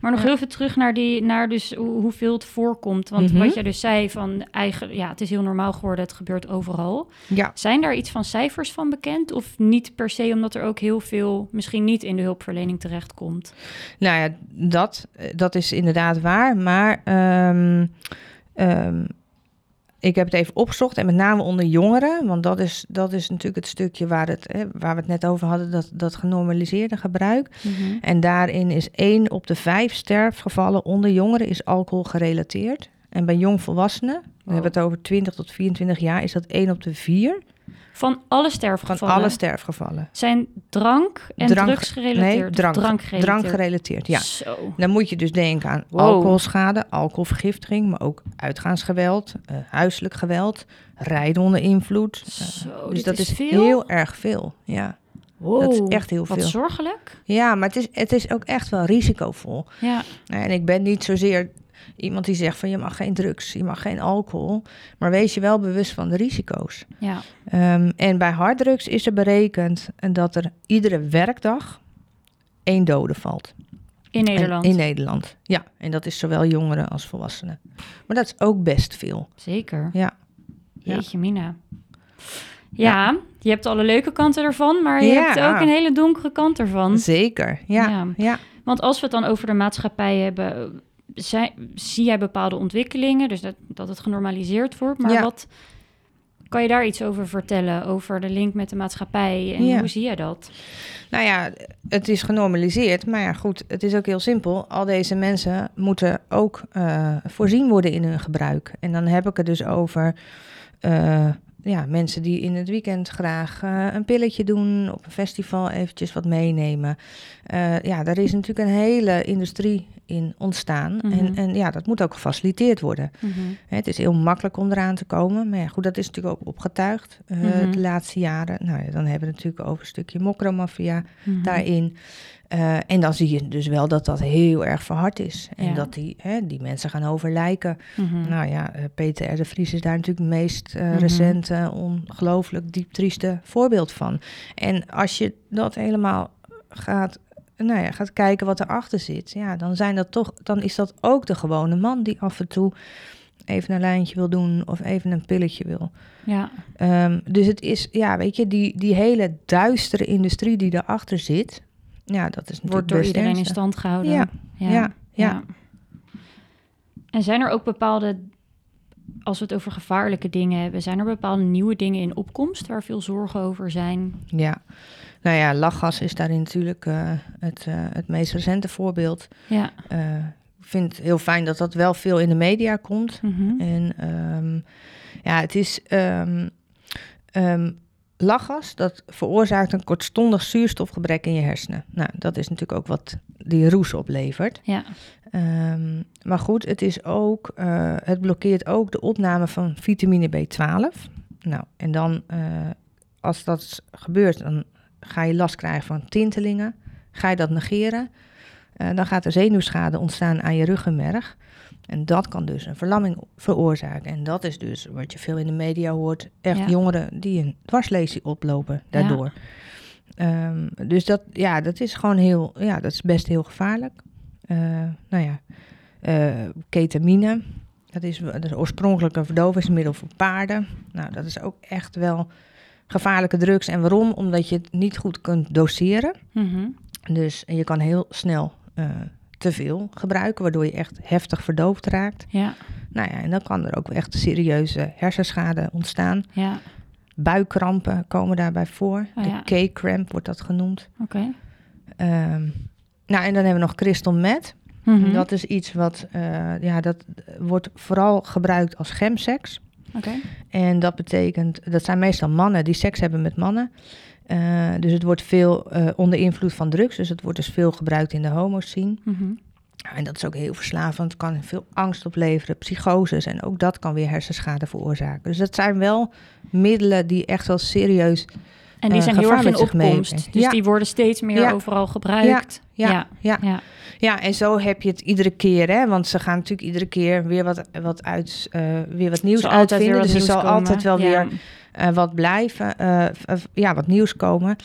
Maar nog heel even terug naar, die, naar dus hoe- hoeveel het voorkomt. Want Mhm. wat jij dus zei van eigen, ja, het is heel normaal geworden, het gebeurt overal. ja. Zijn daar iets van cijfers van bekend? Of niet per se, omdat er ook heel veel misschien niet in de hulpverlening terechtkomt? Nou ja, dat, eh, dat is inderdaad waar. Maar ehm, ik heb het even opgezocht. En met name onder jongeren. Want dat is, dat is natuurlijk het stukje waar, het, hè, waar we het net over hadden. Dat, dat genormaliseerde gebruik. Mhm. En daarin is één op de vijf sterfgevallen onder jongeren is alcohol gerelateerd. En bij jongvolwassenen, we Wow. hebben het over 20 tot 24 jaar, is dat één op de vier Van alle van sterfgevallen alle sterfgevallen. zijn drank en Drank- drugs gerelateerd? Nee, drank, drank gerelateerd. drank gerelateerd, ja. Zo. Dan moet je dus denken aan Wow. alcoholschade, alcoholvergiftiging, maar ook uitgaansgeweld, eh, huiselijk geweld, rijden onder invloed. Eh, dus dat is veel? heel erg veel. Ja, Wow. dat is echt heel Wat veel. zorgelijk. Ja, maar het is, het is ook echt wel risicovol. Ja, En ik ben niet zozeer iemand die zegt van je mag geen drugs, je mag geen alcohol, maar wees je wel bewust van de risico's. ja. Ehm, en bij harddrugs is er berekend dat er iedere werkdag één dode valt. in Nederland. En- in Nederland, ja. En dat is zowel jongeren als volwassenen. Maar dat is ook best veel. Zeker. Ja. Ja. Jeetje, Mina. Ja, je hebt alle leuke kanten ervan, maar je Ja. hebt ook een hele donkere kant ervan. Zeker, ja. Ja. ja. Want als we het dan over de maatschappij hebben, zij, zie jij bepaalde ontwikkelingen, dus dat, dat het genormaliseerd wordt. Maar Ja. wat kan je daar iets over vertellen, over de link met de maatschappij en Ja. hoe zie jij dat? Nou ja, het is genormaliseerd. Maar ja, goed, het is ook heel simpel. Al deze mensen moeten ook eh, voorzien worden in hun gebruik. En dan heb ik het dus over eh, ja, mensen die in het weekend graag eh, een pilletje doen, op een festival eventjes wat meenemen. Eh, ja, daar is natuurlijk een hele industrie in ontstaan. Mhm. en, en ja, dat moet ook gefaciliteerd worden. Hè, Het is heel makkelijk om eraan te komen. Maar ja, goed, dat is natuurlijk ook opgetuigd eh, Mhm. de laatste jaren. Nou ja, dan hebben we natuurlijk over een stukje mokromafia Mhm. daarin. Eh, en dan zie je dus wel dat dat heel erg verhard is. En Ja. dat die, hè, die mensen gaan overlijken. Mhm. Nou ja, eh, Peter R. de Vries is daar natuurlijk het meest eh, Mhm. recente, ongelooflijk diep trieste voorbeeld van. En als je dat helemaal gaat, nou ja, gaat kijken wat erachter zit, ja, dan, zijn dat toch, dan is dat ook de gewone man die af en toe even een lijntje wil doen of even een pilletje wil. Ja, Ehm, dus het is, ja, weet je, die, die hele duistere industrie die erachter zit, ja, dat is natuurlijk wordt door iedereen in stand gehouden. Ja, ja, ja. En zijn er ook bepaalde, als we het over gevaarlijke dingen hebben, zijn er bepaalde nieuwe dingen in opkomst waar veel zorgen over zijn? Ja, nou ja, lachgas is daarin natuurlijk eh, het, eh, het meest recente voorbeeld. Ja. Eh, ik vind het heel fijn dat dat wel veel in de media komt. Mhm. En ehm, ja, het is ehm, ehm, lachgas, dat veroorzaakt een kortstondig zuurstofgebrek in je hersenen. Nou, dat is natuurlijk ook wat die roes oplevert. Ja. Ehm, maar goed, het, is ook, eh, het blokkeert ook de opname van vitamine B12. Nou, en dan, eh, als dat gebeurt, dan ga je last krijgen van tintelingen. Ga je dat negeren, eh, dan gaat er zenuwschade ontstaan aan je ruggenmerg. En dat kan dus een verlamming veroorzaken. En dat is dus wat je veel in de media hoort. Echt Ja. jongeren die een dwarslesie oplopen daardoor. Ehm, dus dat, ja, dat is gewoon heel, ja, dat is best heel gevaarlijk. Eh, nou ja, eh, ketamine, dat is, dat is oorspronkelijk een verdovingsmiddel voor paarden. Nou, dat is ook echt wel gevaarlijke drugs. En waarom? Omdat je het niet goed kunt doseren. Mhm. Dus je kan heel snel eh, te veel gebruiken, waardoor je echt heftig verdoofd raakt. Ja. Nou ja, en dan kan er ook echt serieuze hersenschade ontstaan. Ja. Buikkrampen komen daarbij voor. Oh ja. De K-cramp wordt dat genoemd. Oké. Ehm, nou, en dan hebben we nog crystal meth. Mhm. Dat is iets wat, eh, ja, dat wordt vooral gebruikt als gemseks. Oké. En dat betekent, dat zijn meestal mannen die seks hebben met mannen. Eh, dus het wordt veel eh, onder invloed van drugs. Dus het wordt dus veel gebruikt in de homoscene. Mhm. En dat is ook heel verslavend. Het kan veel angst opleveren, psychoses. En ook dat kan weer hersenschade veroorzaken. Dus dat zijn wel middelen die echt wel serieus En die eh, zijn heel erg in opkomst. Dus Ja. die worden steeds meer Ja. overal gebruikt. Ja, ja. ja. ja. Ja, en zo heb je het iedere keer, hè? Want ze gaan natuurlijk iedere keer weer wat, wat, uit, weer wat nieuws uitvinden. dus er zal altijd wel Ja. weer eh, wat blijven, eh, ja, wat nieuws komen.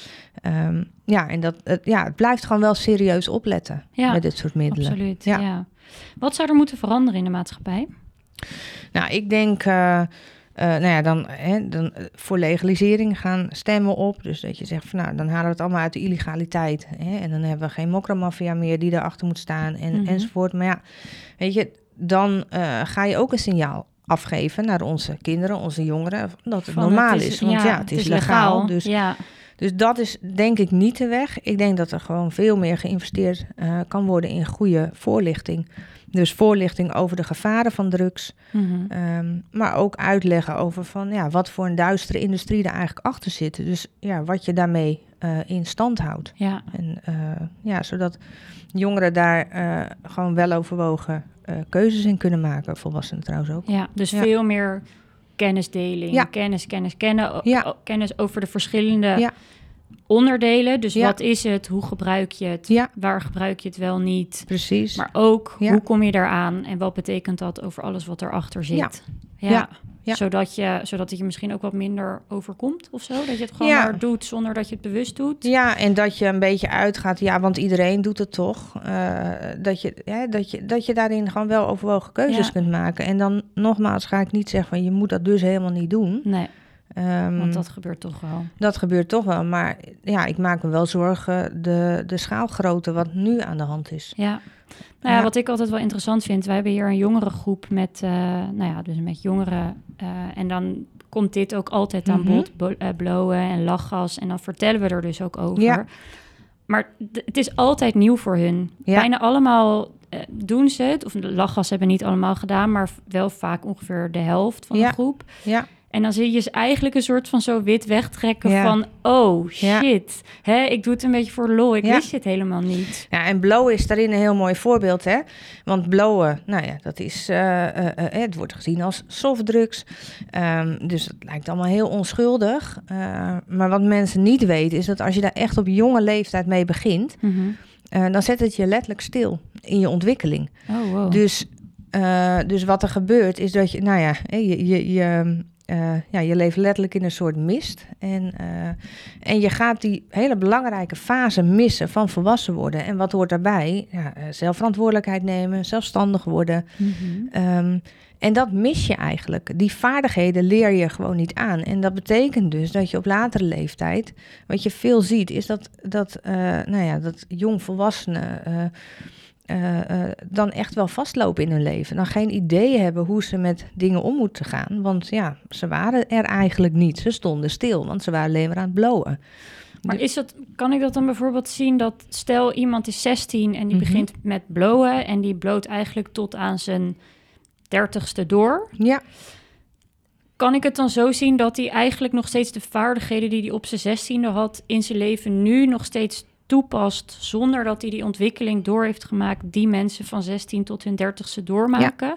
Ehm, ja, en dat, het, ja, het blijft gewoon wel serieus opletten Ja, met dit soort middelen. Absoluut, Ja. ja. Wat zou er moeten veranderen in de maatschappij? Nou, ik denk, eh, nou ja, dan, hè, dan voor legalisering gaan stemmen op. Dus dat je zegt van, nou, dan halen we het allemaal uit de illegaliteit. Hè, en dan hebben we geen mokramafia meer die erachter moet staan en, Mhm. enzovoort. Maar ja, weet je, dan ga je ook een signaal afgeven naar onze kinderen, onze jongeren, dat het Van, normaal is. Want ja, het is, legaal. Dus, ja. Dus dat is denk ik niet de weg. Ik denk dat er gewoon veel meer geïnvesteerd eh, kan worden in goede voorlichting. Dus voorlichting over de gevaren van drugs. Mhm. Ehm, maar ook uitleggen over van ja, wat voor een duistere industrie er eigenlijk achter zit. Dus ja, wat je daarmee eh, in stand houdt. ja. En eh, ja, zodat jongeren daar gewoon wel overwogen keuzes in kunnen maken. Volwassenen trouwens ook. Ja, dus Ja. veel meer kennisdeling. Ja. Kennis, kennis, kennen. Ja. Kennis over de verschillende Ja. onderdelen. Dus wat is het? Hoe gebruik je het? Ja. Waar gebruik je het wel niet? Precies. Maar ook, hoe kom je daaraan? En wat betekent dat over alles wat erachter zit? Ja. Ja. Zodat, je, zodat het je misschien ook wat minder overkomt of zo. Dat je het gewoon Ja. maar doet zonder dat je het bewust doet. Ja, en dat je een beetje uitgaat, ja, want iedereen doet het toch. eh, dat, je, ja, dat, je, dat je daarin gewoon wel overwogen keuzes Ja. kunt maken. En dan nogmaals ga ik niet zeggen van je moet dat dus helemaal niet doen. Nee, Ehm, want dat gebeurt toch wel. Dat gebeurt toch wel, maar ja, ik maak me wel zorgen de, de schaalgrootte wat nu aan de hand is. Ja. Nou ja, Ja. wat ik altijd wel interessant vind, wij hebben hier een jongerengroep met, eh, nou ja, dus met jongeren. eh, en dan komt dit ook altijd aan Mhm. bod, bo- eh, blowen en lachgas. En dan vertellen we er dus ook over. Ja. Maar het is altijd nieuw voor hun. Ja. Bijna allemaal doen ze het. Of de lachgas hebben niet allemaal gedaan, maar wel vaak ongeveer de helft van de groep. Ja, En dan zie je ze eigenlijk een soort van zo wit wegtrekken Ja. van... oh, Ja. shit. Hè, ik doe het een beetje voor lol. Ik Ja. wist dit helemaal niet. ja en blowen is daarin een heel mooi voorbeeld, hè? Want blowen, nou ja, dat is, eh, eh, eh, het wordt gezien als softdrugs. Ehm, dus het lijkt allemaal heel onschuldig. Maar wat mensen niet weten, is dat als je daar echt op jonge leeftijd mee begint, Mhm. dan zet het je letterlijk stil in je ontwikkeling. Oh, wow. Dus, dus wat er gebeurt is dat je, nou ja, je, je, je, eh, ja, je leeft letterlijk in een soort mist. En, eh, en je gaat die hele belangrijke fase missen van volwassen worden. En wat hoort daarbij? Ja, eh, zelfverantwoordelijkheid nemen, zelfstandig worden. Mhm. Ehm, en dat mis je eigenlijk. Die vaardigheden leer je gewoon niet aan. En dat betekent dus dat je op latere leeftijd, wat je veel ziet, is dat, dat, nou ja, dat jongvolwassenen eh, eh, eh, dan echt wel vastlopen in hun leven. Dan geen idee hebben hoe ze met dingen om moeten gaan. Want ja, ze waren er eigenlijk niet. Ze stonden stil, want ze waren alleen maar aan het blowen. Maar is dat, kan ik dat dan bijvoorbeeld zien dat stel iemand is 16 en die Mhm. begint met blowen en die bloot eigenlijk tot aan zijn dertigste door. Ja, Kan ik het dan zo zien dat hij eigenlijk nog steeds de vaardigheden die hij op zijn zestiende had in zijn leven nu nog steeds toepast zonder dat hij die ontwikkeling door heeft gemaakt die mensen van 16 tot hun dertigste doormaken?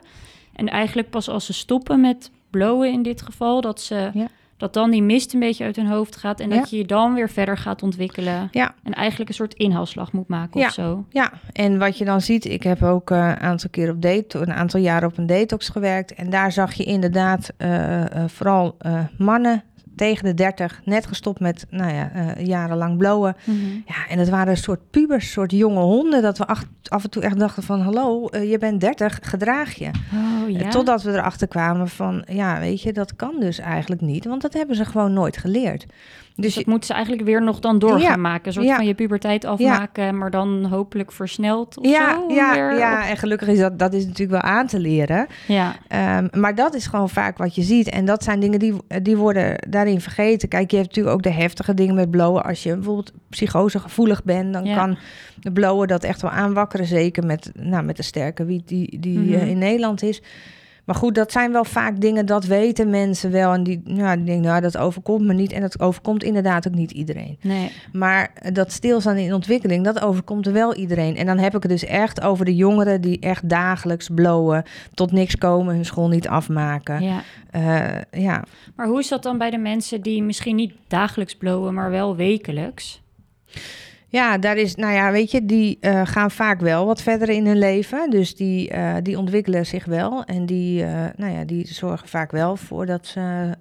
En eigenlijk pas als ze stoppen met blowen in dit geval, dat ze Ja. dat dan die mist een beetje uit hun hoofd gaat en Ja. dat je je dan weer verder gaat ontwikkelen. En eigenlijk een soort inhaalslag moet maken Ja. of zo. Ja, en wat je dan ziet, ik heb ook eh, een aantal keer op date, een aantal jaren op een detox gewerkt. En daar zag je inderdaad eh, eh, vooral mannen tegen de 30, net gestopt met, nou ja, eh, jarenlang blowen. Ja, en het waren een soort pubers, soort jonge honden, dat we af en toe echt dachten van, hallo, eh, je bent 30, gedraag je. Oh ja. Eh, Totdat we erachter kwamen van, ja, weet je, dat kan dus eigenlijk niet, want dat hebben ze gewoon nooit geleerd. Dus Dus dat je- moeten ze eigenlijk weer nog dan door Ja. gaan maken. Een soort Ja. van je puberteit afmaken, maar dan hopelijk versneld of ja, zo. ja, ja, en gelukkig is dat, dat is natuurlijk wel aan te leren. ja. Ehm, maar dat is gewoon vaak wat je ziet. En dat zijn dingen die, die worden daarin vergeten. Kijk, je hebt natuurlijk ook de heftige dingen met blowen. Als je bijvoorbeeld psychosegevoelig bent, dan kan de blowen dat echt wel aanwakkeren. Zeker met, nou, met de sterke wiet die, die Mhm. eh, in Nederland is. Maar goed, dat zijn wel vaak dingen, dat weten mensen wel. En die, nou, die denken, nou, dat overkomt me niet. En dat overkomt inderdaad ook niet iedereen. Nee. Maar dat stilstaan in ontwikkeling, dat overkomt er wel iedereen. En dan heb ik het dus echt over de jongeren die echt dagelijks blowen, tot niks komen, hun school niet afmaken. Ja. Eh, ja. Maar hoe is dat dan bij de mensen die misschien niet dagelijks blowen, maar wel wekelijks? Ja, daar is, nou ja, weet je, die eh, gaan vaak wel wat verder in hun leven. Dus die, eh, die ontwikkelen zich wel. En die, eh, nou ja, die zorgen vaak wel voor dat ze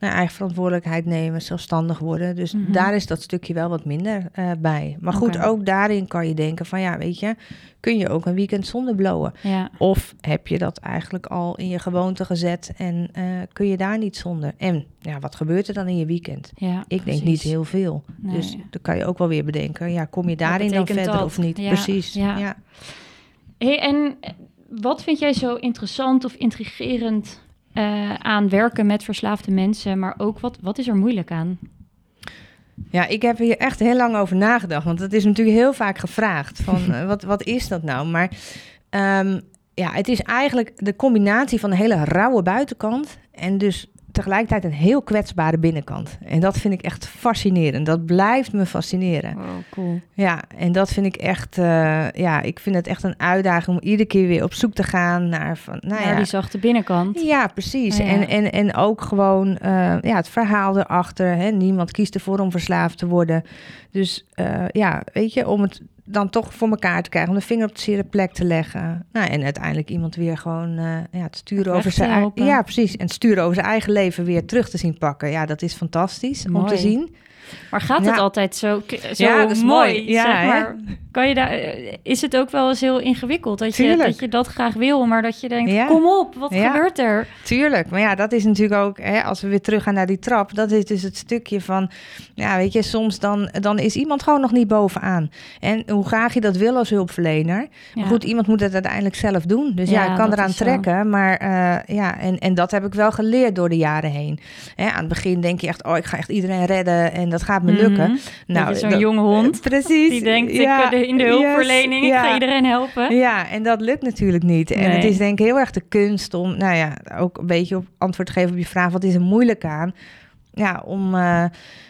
nou, eigen verantwoordelijkheid nemen, zelfstandig worden. Dus Mhm. daar is dat stukje wel wat minder eh, bij. Maar goed, ook daarin kan je denken van ja, weet je, kun je ook een weekend zonder blowen? Ja. Of heb je dat eigenlijk al in je gewoonte gezet en eh, kun je daar niet zonder? En ja, wat gebeurt er dan in je weekend? ja Ik denk niet heel veel. Nee. Dus dan kan je ook wel weer bedenken, ja, kom je daarin dan verder dat? of niet? Ja, Precies. Ja. Hey, en wat vind jij zo interessant of intrigerend eh, aan werken met verslaafde mensen, maar ook wat, wat is er moeilijk aan? Ja, ik heb hier echt heel lang over nagedacht. Want het is natuurlijk heel vaak gevraagd van <laughs> eh, wat, wat is dat nou? Maar ehm, ja, het is eigenlijk de combinatie van een hele rauwe buitenkant en dus tegelijkertijd een heel kwetsbare binnenkant. En dat vind ik echt fascinerend. Dat blijft me fascineren. Oh, cool. Ja, en dat vind ik echt, eh, ja, ik vind het echt een uitdaging om iedere keer weer op zoek te gaan naar van, nou ja, die zachte binnenkant. ja, precies. Oh, ja. En, en, en ook gewoon eh, ja, het verhaal erachter. Hè? Niemand kiest ervoor om verslaafd te worden. Dus eh, ja, weet je, om het dan toch voor elkaar te krijgen, om de vinger op de zere plek te leggen. Nou, en uiteindelijk iemand weer gewoon eh, ja, te sturen over zijn. Ja, precies. En het sturen over zijn eigen leven weer terug te zien pakken. Ja, dat is fantastisch om te zien. Maar gaat het Ja. altijd zo, zo Ja, mooi? mooi. Ja, zeg maar. Kan je daar, eh, is het ook wel eens heel ingewikkeld dat je, dat je dat graag wil, maar dat je denkt, kom op, wat gebeurt er? Tuurlijk, maar ja, dat is natuurlijk ook, hè, als we weer teruggaan naar die trap, dat is dus het stukje van, ja, weet je, soms dan, dan is iemand gewoon nog niet bovenaan. En hoe graag je dat wil als hulpverlener, maar goed, iemand moet het uiteindelijk zelf doen. Dus ja, ik kan eraan zo. trekken, maar eh, ja, en, en dat heb ik wel geleerd door de jaren heen. Hè, aan het begin denk je echt, oh, ik ga echt iedereen redden en dat gaat me lukken. Mhm. Nou, zo'n jonge hond Precies. die denkt, Ja, ik, eh, in de yes, hulpverlening, ik ja. ga iedereen helpen. Ja, en dat lukt natuurlijk niet. En Nee. het is denk ik heel erg de kunst om, nou ja, ook een beetje op antwoord te geven op je vraag, wat is er moeilijk aan? Ja, om, eh,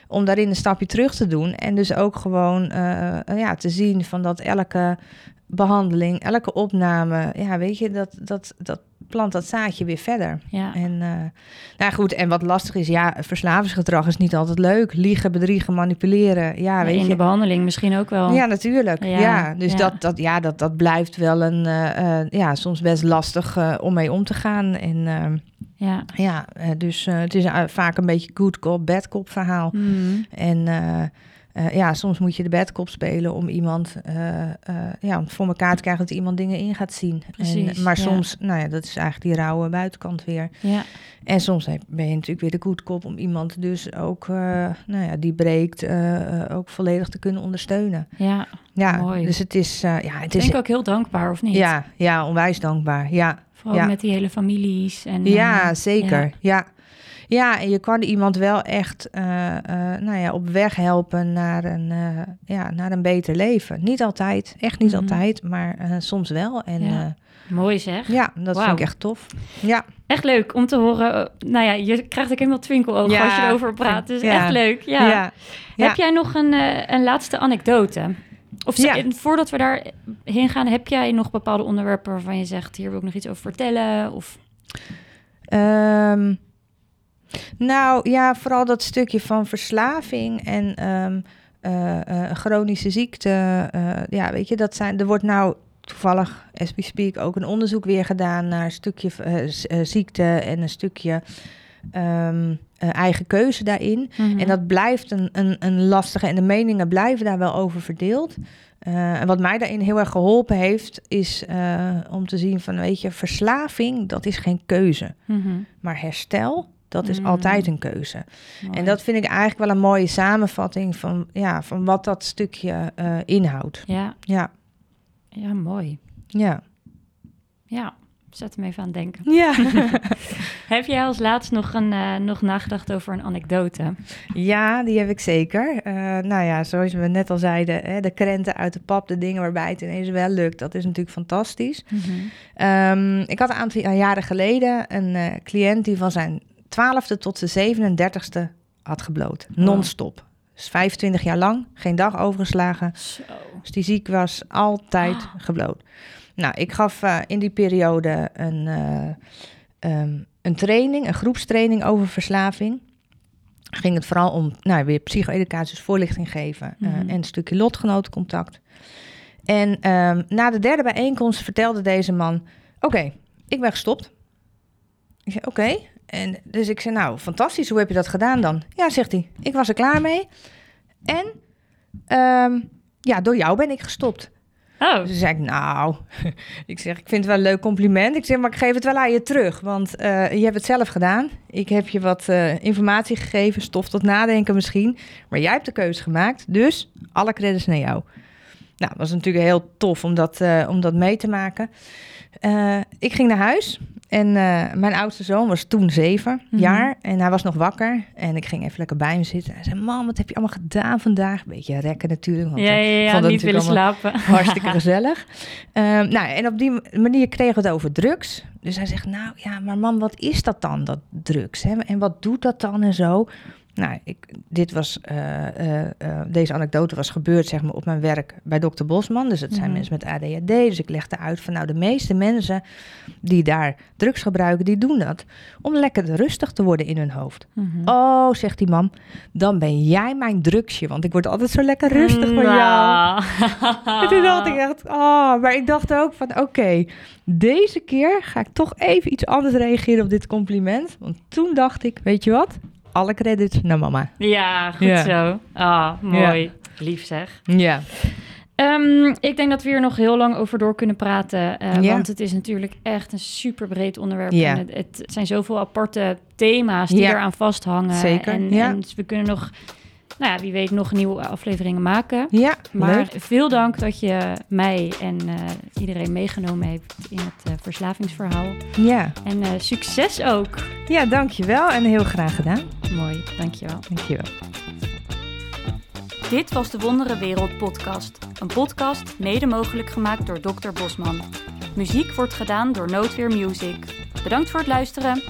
om daarin een stapje terug te doen. En dus ook gewoon eh, ja, te zien van dat elke behandeling, elke opname, ja, weet je, dat, dat, dat plant dat zaadje weer verder. Ja. En eh, nou goed, en wat lastig is, ja, verslavingsgedrag is niet altijd leuk. Liegen, bedriegen, manipuleren, ja, weet in je. de behandeling misschien ook wel. Ja, natuurlijk. Ja, Ja, dus ja. Dat, dat, ja, dat, dat blijft wel een, eh, eh, ja, soms best lastig om mee om te gaan. En Ja. ja, dus het is vaak een beetje good cop, bad cop verhaal. Mhm. En eh, ja, soms moet je de bad cop spelen om iemand, eh, eh, ja, om voor elkaar te krijgen dat iemand dingen in gaat zien. Precies, en, maar ja. soms, nou ja, dat is eigenlijk die rauwe buitenkant weer. ja. En soms ben je natuurlijk weer de good cop om iemand dus ook, nou ja, die breekt, ook volledig te kunnen ondersteunen. ja. Ja, Mooi. dus het is, ja, het Ik is denk ook heel dankbaar, of niet? ja, ja, onwijs dankbaar. Ja, Vooral ja. met die hele families. En, ja zeker. ja. Ja. Ja. en je kan iemand wel echt eh, eh, nou ja, op weg helpen naar een, eh, ja, naar een beter leven. Niet altijd, echt niet Mhm. altijd, maar soms wel. En Ja. Mooi zeg. ja dat vind ik echt tof. Ja, Echt leuk om te horen. Nou ja, je krijgt ook helemaal twinkelogen Ja, als je erover praat. Dus ja. echt leuk. Ja. Heb jij nog een, een laatste anekdote? Of Ja. voordat we daarheen gaan, heb jij nog bepaalde onderwerpen waarvan je zegt: hier wil ik nog iets over vertellen? Of Ehm, nou ja, vooral dat stukje van verslaving en ehm, eh, eh, chronische ziekte. eh, ja, weet je, dat zijn. Er wordt nou toevallig, as we speak, ook een onderzoek weer gedaan naar een stukje ziekte en een stukje ehm, eh, eigen keuze daarin. Mhm. En dat blijft een, een, een lastige en de meningen blijven daar wel over verdeeld. En wat mij daarin heel erg geholpen heeft, is om te zien van, weet je, verslaving, dat is geen keuze. Mhm. Maar herstel, dat is Mm. altijd een keuze. Mooi. En dat vind ik eigenlijk wel een mooie samenvatting van, ja, van wat dat stukje eh, inhoudt. Ja, Ja, ja, mooi. ja. Ja, zet hem even aan het denken. Ja. <laughs> Heb jij als laatst nog, een, uh, nog nagedacht over een anekdote? Ja, die heb ik zeker. Uh, nou ja, zoals we net al zeiden, hè, de krenten uit de pap, de dingen waarbij het ineens wel lukt, dat is natuurlijk fantastisch. Mm -hmm. um, ik had een aantal jaren geleden een uh, cliënt die van zijn twaalfde tot zijn 37ste had gebloot. Oh. Non-stop. Dus 25 jaar lang, geen dag overgeslagen. Zo. Dus die ziek was altijd ah. gebloot. Nou, ik gaf uh, in die periode een, uh, um, een training, een groepstraining over verslaving. Ging het vooral om nou, weer psycho-educatie, voorlichting geven mm -hmm. uh, en een stukje lotgenotencontact. En um, na de derde bijeenkomst vertelde deze man: Oké, okay, ik ben gestopt. Ik zei: Oké. Okay. En dus ik zei: Nou, fantastisch, hoe heb je dat gedaan dan? Ja, zegt hij: Ik was er klaar mee. En um, ja, door jou ben ik gestopt. Oh. Dus zei ik, nou, <laughs> ik zeg, ik vind het wel een leuk compliment. Ik zeg, maar ik geef het wel aan je terug, want uh, je hebt het zelf gedaan. Ik heb je wat uh, informatie gegeven, stof tot nadenken misschien. Maar jij hebt de keuze gemaakt, dus alle credits naar jou. Nou, dat was natuurlijk heel tof om dat, uh, om dat mee te maken. ik ging naar huis en uh, mijn oudste zoon was toen zeven mm -hmm. jaar en hij was nog wakker. En ik ging even lekker bij hem zitten. Hij zei, mam, wat heb je allemaal gedaan vandaag? Beetje rekken natuurlijk. Want ja, ja, ja, vond het niet willen slapen. Hartstikke <laughs> gezellig. Um, nou, en op die manier kregen we het over drugs. Dus hij zegt, nou ja, maar mam, wat is dat dan, dat drugs? Hè? En wat doet dat dan en zo? Nou, ik, dit was, uh, uh, uh, deze anekdote was gebeurd zeg maar, op mijn werk bij dokter Bosman. Dus het zijn mm-hmm. mensen met ADHD. Dus ik legde uit van nou, de meeste mensen die daar drugs gebruiken, die doen dat om lekker rustig te worden in hun hoofd. Mm-hmm. Oh, zegt die man, dan ben jij mijn drugsje, want ik word altijd zo lekker rustig van jou. nou. <laughs> En toen dacht ik echt, oh, maar ik dacht ook van oké, deze keer ga ik toch even iets anders reageren op dit compliment. Want toen dacht ik, weet je wat? Alle credits naar mama. Ja, goed Ja. zo. Ah, mooi. Lief zeg. Ja. Ehm, ik denk dat we hier nog heel lang over door kunnen praten. eh, Ja. Want het is natuurlijk echt een super breed onderwerp. Ja. En het, het zijn zoveel aparte thema's die eraan vasthangen. Zeker, En, ja. en we kunnen nog, nou ja, wie weet, nog nieuwe afleveringen maken. Ja, Maar leuk. veel dank dat je mij en eh, iedereen meegenomen hebt in het eh, verslavingsverhaal. Ja. En eh, succes ook. ja, dankjewel en heel graag gedaan. Mooi, dankjewel. Dankjewel. Dit was de Wondere Wereld podcast. Een podcast mede mogelijk gemaakt door Dr. Bosman. Muziek wordt gedaan door Noodweer Music. Bedankt voor het luisteren.